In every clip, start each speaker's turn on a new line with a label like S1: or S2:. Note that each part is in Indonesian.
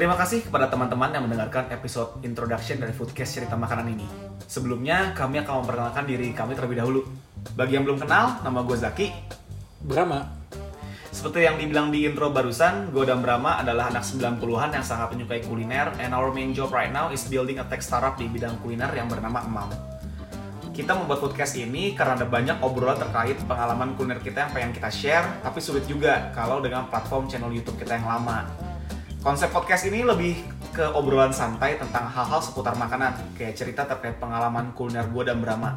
S1: Terima kasih kepada teman-teman yang mendengarkan episode introduction dari Foodcast Cerita Makanan ini. Sebelumnya, kami akan memperkenalkan diri kami terlebih dahulu. Bagi yang belum kenal, nama gue Zaki.
S2: Brahma.
S1: Seperti yang dibilang di intro barusan, gue dan Brahma adalah anak 90-an yang sangat menyukai kuliner and our main job right now is building a tech startup di bidang kuliner yang bernama Emam. Kita membuat podcast ini karena ada banyak obrolan terkait pengalaman kuliner kita yang pengen kita share, tapi sulit juga kalau dengan platform channel YouTube kita yang lama. Konsep podcast ini lebih ke obrolan santai tentang hal-hal seputar makanan, kayak cerita terkait pengalaman kuliner gue dan Brahma.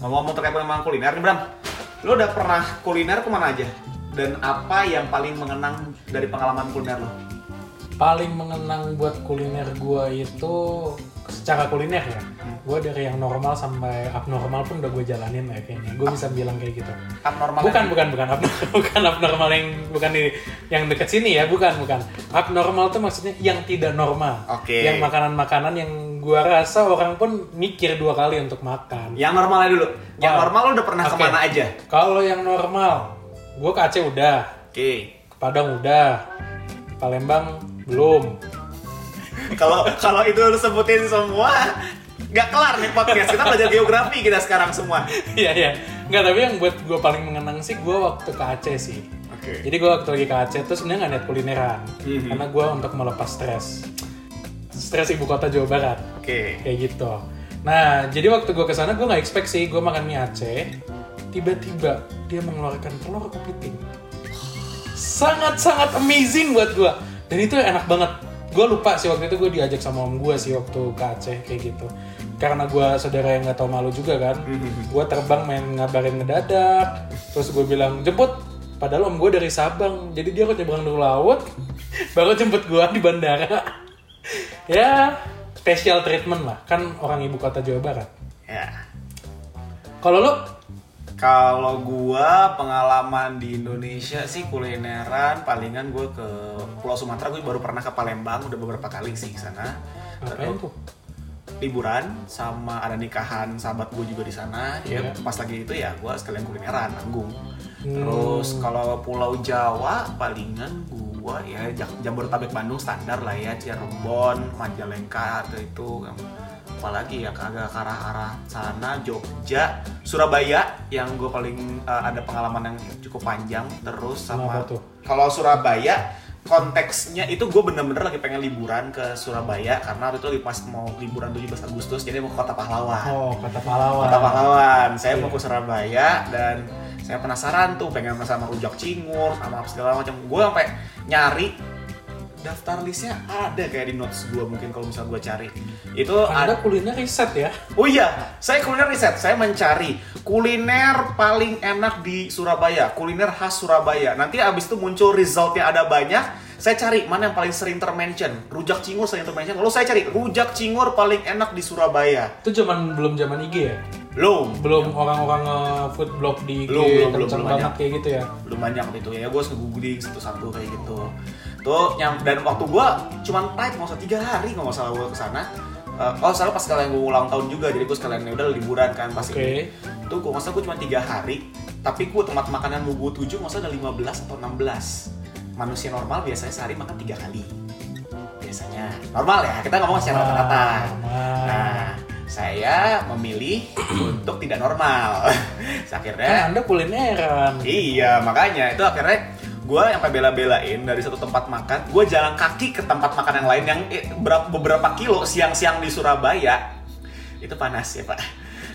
S1: Ngomong-ngomong terkait pengalaman kuliner nih Bram, lo udah pernah kuliner ke mana aja? Dan apa yang paling mengenang dari pengalaman kuliner lo?
S3: paling mengenang buat kuliner gua itu secara kuliner ya gua dari yang normal sampai abnormal pun udah gue jalanin ya kayaknya gue bisa bilang kayak gitu
S1: Abnormal
S3: bukan bukan bukan abnormal bukan abnormal yang bukan di yang deket sini ya bukan bukan abnormal tuh maksudnya yang tidak normal
S1: Oke.
S3: yang makanan-makanan yang gua rasa orang pun mikir dua kali untuk makan
S1: Yang normalnya dulu. Yang
S3: Oh.
S1: normal lo udah pernah
S3: Oke.
S1: ke mana aja?
S3: kalau yang normal gua ke Aceh udah
S1: Oke.
S3: ke Padang udah Palembang belum
S1: Kalau kalau itu lo sebutin semua, nggak kelar nih podcast. Kita belajar geografi kita sekarang semua.
S3: Iya iya. Enggak tapi yang buat gue paling mengenang sih gue waktu ke Aceh sih.
S1: Oke.
S3: Jadi gue waktu lagi ke Aceh tuh sebenarnya nggak niat kulineran,
S1: Mhm.
S3: karena gue untuk melepas stres. Stres ibu kota Jawa Barat,
S1: Oke.
S3: kayak gitu. Nah, jadi waktu gue ke sana gue nggak expect sih gue makan mie Aceh. Tiba-tiba dia mengeluarkan telur kepiting. Sangat-sangat amazing buat gue. Dan itu enak banget. Gue lupa sih waktu itu gue diajak sama om gue sih waktu ke Aceh kayak gitu. Karena gue saudara yang nggak tahu malu juga kan. Gue terbang main ngabarin ngedadak. Terus gue bilang jemput. Padahal om gue dari Sabang. Jadi dia kok nyebrang dulu laut. Baru jemput gue di bandara. ya special treatment lah. Kan orang ibu kota Jawa Barat.
S1: Ya.
S3: Kalau lo
S1: Kalau gua pengalaman di Indonesia sih kulineran palingan gua ke Pulau Sumatera gue baru pernah ke Palembang udah beberapa kali sih ke sana.
S3: ngapain tuh?
S1: Liburan sama ada nikahan sahabat gue juga di sana. Ya
S3: Iya.
S1: pas lagi itu ya gue sekalian kulineran nanggung.
S3: Hmm.
S1: terus kalau Pulau Jawa palingan gue ya Jabodetabek Bandung standar lah ya Cirebon Majalengka atau itu. Apalagi ya kagak ke arah-arah sana Jogja Surabaya yang gue paling uh, ada pengalaman yang cukup panjang. Terus sama kalau Surabaya konteksnya itu gue bener-bener lagi pengen liburan ke Surabaya karena waktu itu lagi pas mau liburan 17 Agustus jadi mau ke kota pahlawan
S3: Oh, kata pahlawan.
S1: kota pahlawan saya
S3: Iya.
S1: mau ke Surabaya dan saya penasaran tuh pengen sama rujak cingur sama segala macam gue sampai nyari daftar listnya ada kayak di notes gue mungkin kalau misal gue cari itu ada
S3: kuliner riset ya?
S1: Oh iya, saya kuliner riset. Saya mencari kuliner paling enak di Surabaya, kuliner khas Surabaya. Nanti abis itu muncul resultnya ada banyak. Saya cari mana yang paling sering termention. Rujak cingur sering termention. Lalu saya cari rujak cingur paling enak di Surabaya.
S3: Itu zaman belum zaman IG ya?
S1: Belum,
S3: Belum orang-orang nge-food blog di IG
S1: Belum, belum, belum, banyak.
S3: kayak gitu ya?
S1: belum banyak waktu itu ya. Gue googling satu-satu kayak gitu. Tuh, yang dan waktu gue cuman type nggak usah tiga hari nggak salah gue ke sana. Eh, oh salah pas kalian gue ulang tahun juga jadi gue sekalian udah liburan kan pas
S3: Oke.
S1: ini. Itu gue masa gue cuma tiga hari tapi gue tempat makanan mau gue tuju masa ada 15 atau 16 manusia normal biasanya sehari makan tiga kali. Biasanya. Normal ya kita ngomong secara rata-rata. Nah saya memilih untuk tidak normal.
S3: Kan
S1: akhirnya
S3: Anda kulineran.
S1: iya makanya itu akhirnya gue sampai bela-belain dari satu tempat makan gue jalan kaki ke tempat makan yang lain yang eh, berapa- beberapa kilo siang-siang di Surabaya. Itu panas ya pak.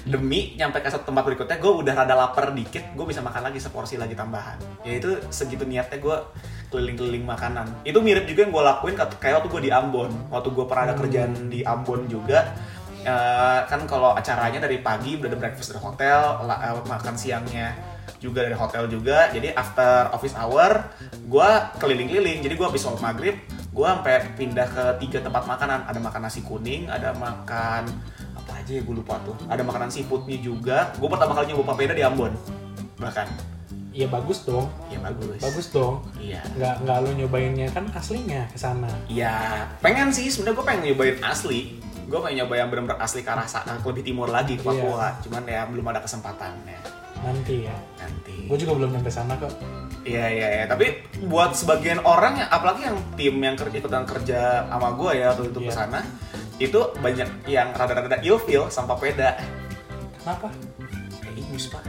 S1: Demi nyampe ke satu tempat berikutnya gue udah rada lapar dikit gue bisa makan lagi seporsi lagi tambahan. Ya itu segitu niatnya gue keliling-keliling makanan. Itu mirip juga yang gue lakuin kayak waktu gue di Ambon. Waktu gue pernah ada kerjaan di Ambon juga Eh, kan kalau acaranya dari pagi udah ada breakfast di hotel eh, makan siangnya juga dari hotel juga. Jadi after office hour gue keliling-keliling. Jadi gue habis sholat maghrib gue sampai pindah ke tiga tempat makanan. Ada makan nasi kuning ada makan apa aja ya gue lupa tuh. Ada makanan seafoodnya juga. Gue pertama kali nyoba papeda di Ambon bahkan.
S3: Iya bagus dong,
S1: ya bagus.
S3: Bagus dong.
S1: iya.
S3: Nggak nggak lu nyobainnya kan aslinya ke sana.
S1: Ya, pengen sih. Sebenarnya gue pengen nyobain asli. Gue pengen nyoba yang benar-benar asli ke arah lebih timur lagi ke Papua. Cuman ya belum ada kesempatannya
S3: Nanti ya.
S1: nanti.
S3: Gue juga belum nyampe sana kok.
S1: Iya iya iya. Tapi buat sebagian orang yang apalagi yang tim yang kerja ikutan kerja sama gue ya waktu itu
S3: Iya.
S1: ke sana, itu banyak yang rada-rada ilfeel sama papeda.
S3: Kenapa?
S1: Kayak ingus pak.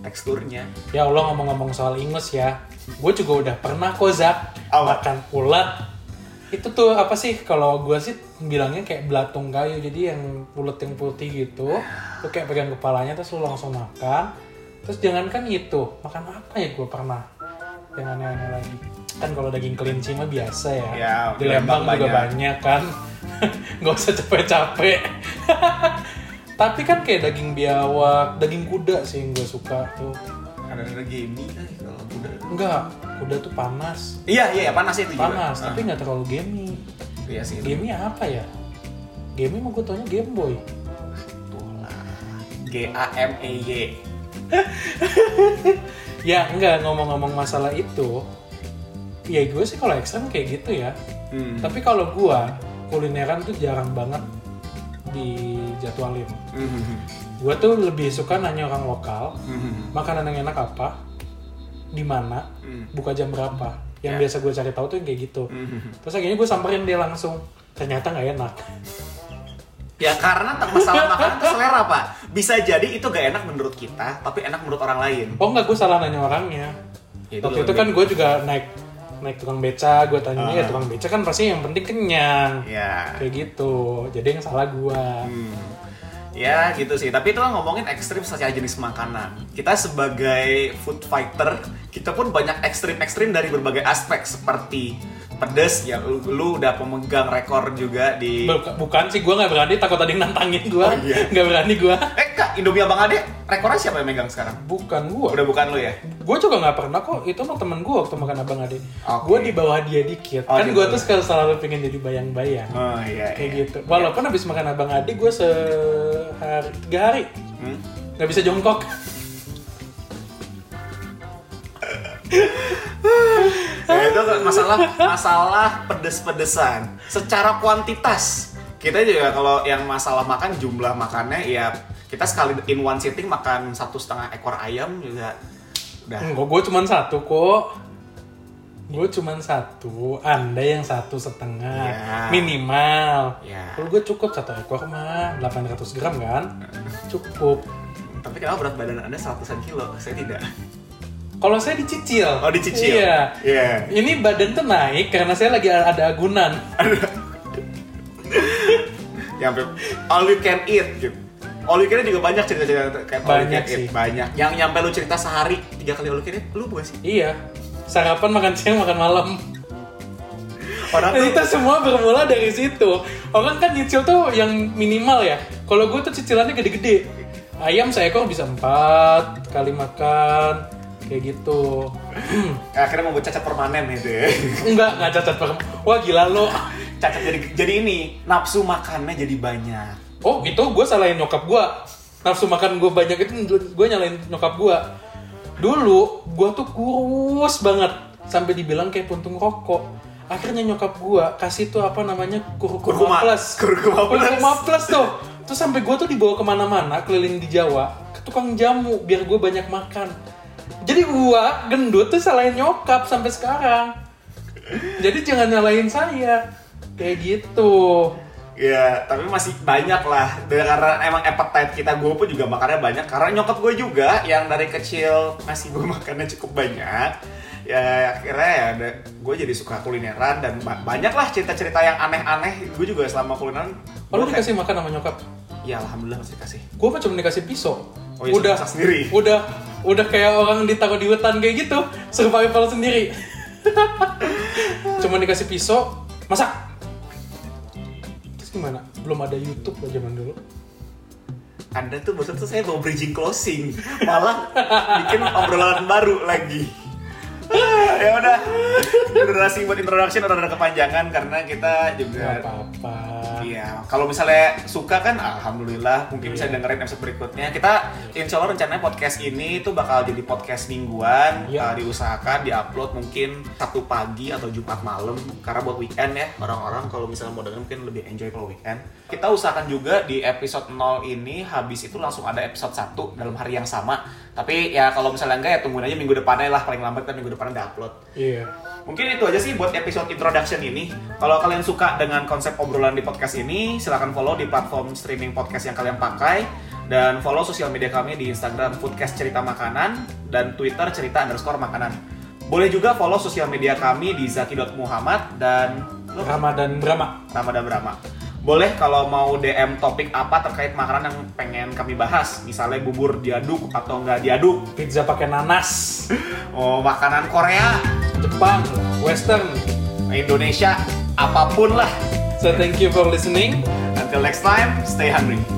S1: Teksturnya.
S3: Ya Allah ngomong-ngomong soal ingus ya. Gue juga udah pernah kok Zak
S1: Apa?
S3: makan ulat. Itu tuh apa sih kalau gue sih bilangnya kayak belatung kayu jadi yang ulet yang putih gitu. Lu kayak pegang kepalanya terus lu langsung makan. Terus jangankan itu, makan apa ya gue pernah yang aneh-aneh lagi. Kan kalau daging kelinci mah biasa ya.
S1: Ya,
S3: Di Lembang juga
S1: banyak.
S3: banyak kan. Nggak usah capek-capek. Tapi kan kayak daging biawak, daging kuda sih yang gue suka tuh.
S1: Ada-ada gamey kan kalau udah.
S3: Enggak, kuda tuh panas.
S1: Iya iya panas itu juga.
S3: Panas,
S1: Ah,
S3: tapi nggak terlalu gamey.
S1: Iya sih.
S3: Gamey apa ya? Gamey mah gue taunya Game Boy.
S1: G A M E Y.
S3: Ya enggak ngomong-ngomong masalah itu. Ya gue sih kalau ekstrem kayak gitu ya.
S1: Hmm.
S3: Tapi kalau gue kulineran tuh jarang banget dijadwalin.
S1: Hmm.
S3: Gue tuh lebih suka nanya orang lokal,
S1: Hmm.
S3: makanan yang enak apa, di mana,
S1: Hmm.
S3: buka jam berapa. Yang
S1: Ya.
S3: biasa gue cari tahu tuh yang kayak gitu.
S1: Hmm.
S3: Terus akhirnya gue samperin dia langsung. Ternyata nggak enak.
S1: Ya karena tak masalah makanan itu selera pak. Bisa jadi itu gak enak menurut kita, tapi enak menurut orang lain.
S3: Oh enggak, gue salah nanya orangnya.
S1: Ya,
S3: Waktu
S1: lebih-
S3: itu kan gue juga naik naik tukang beca, gue tanya
S1: Ah.
S3: ya tukang beca kan pasti yang penting kenyang.
S1: Ya.
S3: Kayak gitu. Jadi yang salah gue.
S1: Hmm. Ya gitu sih, tapi itu kan ngomongin ekstrim secara jenis makanan. Kita sebagai food fighter, kita pun banyak ekstrim-ekstrim dari berbagai aspek seperti pedes ya lu, lu udah pemegang rekor juga di
S3: Buk- Bukan sih, gue nggak berani. Takut ada yang nantangin gue.
S1: Oh, iya.
S3: Nggak berani gue.
S1: Eh kak, Indomie Abang Ade, rekornya siapa yang megang sekarang?
S3: Bukan gue.
S1: Udah bukan lu ya?
S3: Gue juga nggak pernah kok. Itu mah temen gue waktu makan abang ade.
S1: Oke.
S3: Gue di bawah dia dikit.
S1: Oh,
S3: kan gue tuh selalu, selalu pengen jadi bayang-bayang.
S1: Oh iya,
S3: Kayak
S1: iya.
S3: gitu. Walaupun habis makan abang ade, gue sehari tiga hari
S1: Hmm?
S3: nggak bisa jongkok.
S1: Itu masalah masalah pedes-pedesan. Secara kuantitas, kita juga kalau yang masalah makan jumlah makannya ya kita sekali in one sitting makan satu setengah ekor ayam juga udah.
S3: Enggak, gue cuma satu kok. Gue cuma satu, anda yang satu setengah
S1: Ya.
S3: minimal.
S1: Ya.
S3: Kalau gue cukup satu ekor mah 800 gram kan, cukup.
S1: Tapi kenapa berat badan anda seratusan kilo? Saya tidak.
S3: Kalau saya dicicil.
S1: Oh dicicil.
S3: Iya.
S1: Iya.
S3: Ini badan tuh naik karena saya lagi ada agunan.
S1: Yang sampai all you can eat gitu. All you can eat juga banyak cerita-cerita kayak all you
S3: Banyak
S1: can eat.
S3: sih.
S1: Banyak. Yang nyampe lu cerita sehari tiga kali all you can eat, lu bukan sih?
S3: Iya. Sarapan, makan siang, makan malam.
S1: Orang tuh
S3: itu semua bermula dari situ. Orang kan nyicil tuh yang minimal ya. Kalau gue tuh cicilannya gede-gede. Ayam seekor bisa empat kali makan kayak gitu.
S1: akhirnya membuat cacat permanen itu ya.
S3: Enggak, nggak cacat per. Wah gila lo.
S1: cacat jadi jadi ini nafsu makannya jadi banyak.
S3: Oh itu gue salahin nyokap gue. Nafsu makan gue banyak itu gue nyalain nyokap gue. Dulu gue tuh kurus banget sampai dibilang kayak puntung rokok. Akhirnya nyokap gue kasih tuh apa namanya
S1: Kurkuma.
S3: kurkuma plus.
S1: Kurkuma plus.
S3: Kurkuma plus tuh. Terus sampai gue tuh dibawa ke mana-mana keliling di Jawa ke tukang jamu biar gue banyak makan. Jadi gue gendut tuh salahin nyokap sampai sekarang. Jadi jangan nyalain saya. Kayak gitu.
S1: Ya, tapi masih banyak lah. Karena emang appetite kita gue pun juga makannya banyak. Karena nyokap gue juga yang dari kecil ngasih gue makannya cukup banyak. Ya akhirnya ya gue jadi suka kulineran dan ba- banyak lah cerita-cerita yang aneh-aneh. Gue juga selama kulineran.
S3: Oh, lu
S1: gua kayak-
S3: dikasih makan sama nyokap?
S1: Ya alhamdulillah masih dikasih.
S3: Gue cuma dikasih pisau.
S1: Oh, iya,
S3: udah
S1: sendiri.
S3: Udah udah kayak orang ditaruh di hutan kayak gitu, survival sendiri. cuma dikasih pisau, masak. Terus gimana? Belum ada YouTube lah zaman dulu.
S1: Anda tuh maksud tuh saya mau bridging closing, malah bikin obrolan baru lagi. ya udah, durasi buat introduction udah ada kepanjangan karena kita
S3: Gak
S1: juga
S3: apa-apa.
S1: Iya, kalau misalnya suka kan alhamdulillah mungkin bisa
S3: Iya.
S1: dengerin episode berikutnya. Kita insya Allah rencananya podcast ini tuh bakal jadi podcast mingguan,
S3: Iya.
S1: uh, diusahakan diupload mungkin Sabtu pagi atau Jumat malam karena buat weekend ya orang-orang kalau misalnya mau denger mungkin lebih enjoy kalau weekend. Kita usahakan juga di episode 0 ini habis itu langsung ada episode 1 dalam hari yang sama. Tapi ya kalau misalnya enggak ya tungguin aja minggu depannya lah paling lambat kan minggu depan udah upload.
S3: Iya.
S1: Mungkin itu aja sih buat episode introduction ini. Kalau kalian suka dengan konsep obrolan di podcast ini, silahkan follow di platform streaming podcast yang kalian pakai. Dan follow sosial media kami di Instagram Foodcast Cerita Makanan dan Twitter Cerita underscore Makanan. Boleh juga follow sosial media kami di zaki.muhammad dan
S3: Ramadan Brahma.
S1: Ramadan Brahma. Boleh kalau mau DM topik apa terkait makanan yang pengen kami bahas. Misalnya bubur diaduk atau nggak diaduk.
S3: Pizza pakai nanas.
S1: Oh, makanan Korea,
S3: Jepang, Western.
S1: Indonesia, apa pun lah.
S3: So thank you for listening.
S1: Until next time, stay hungry.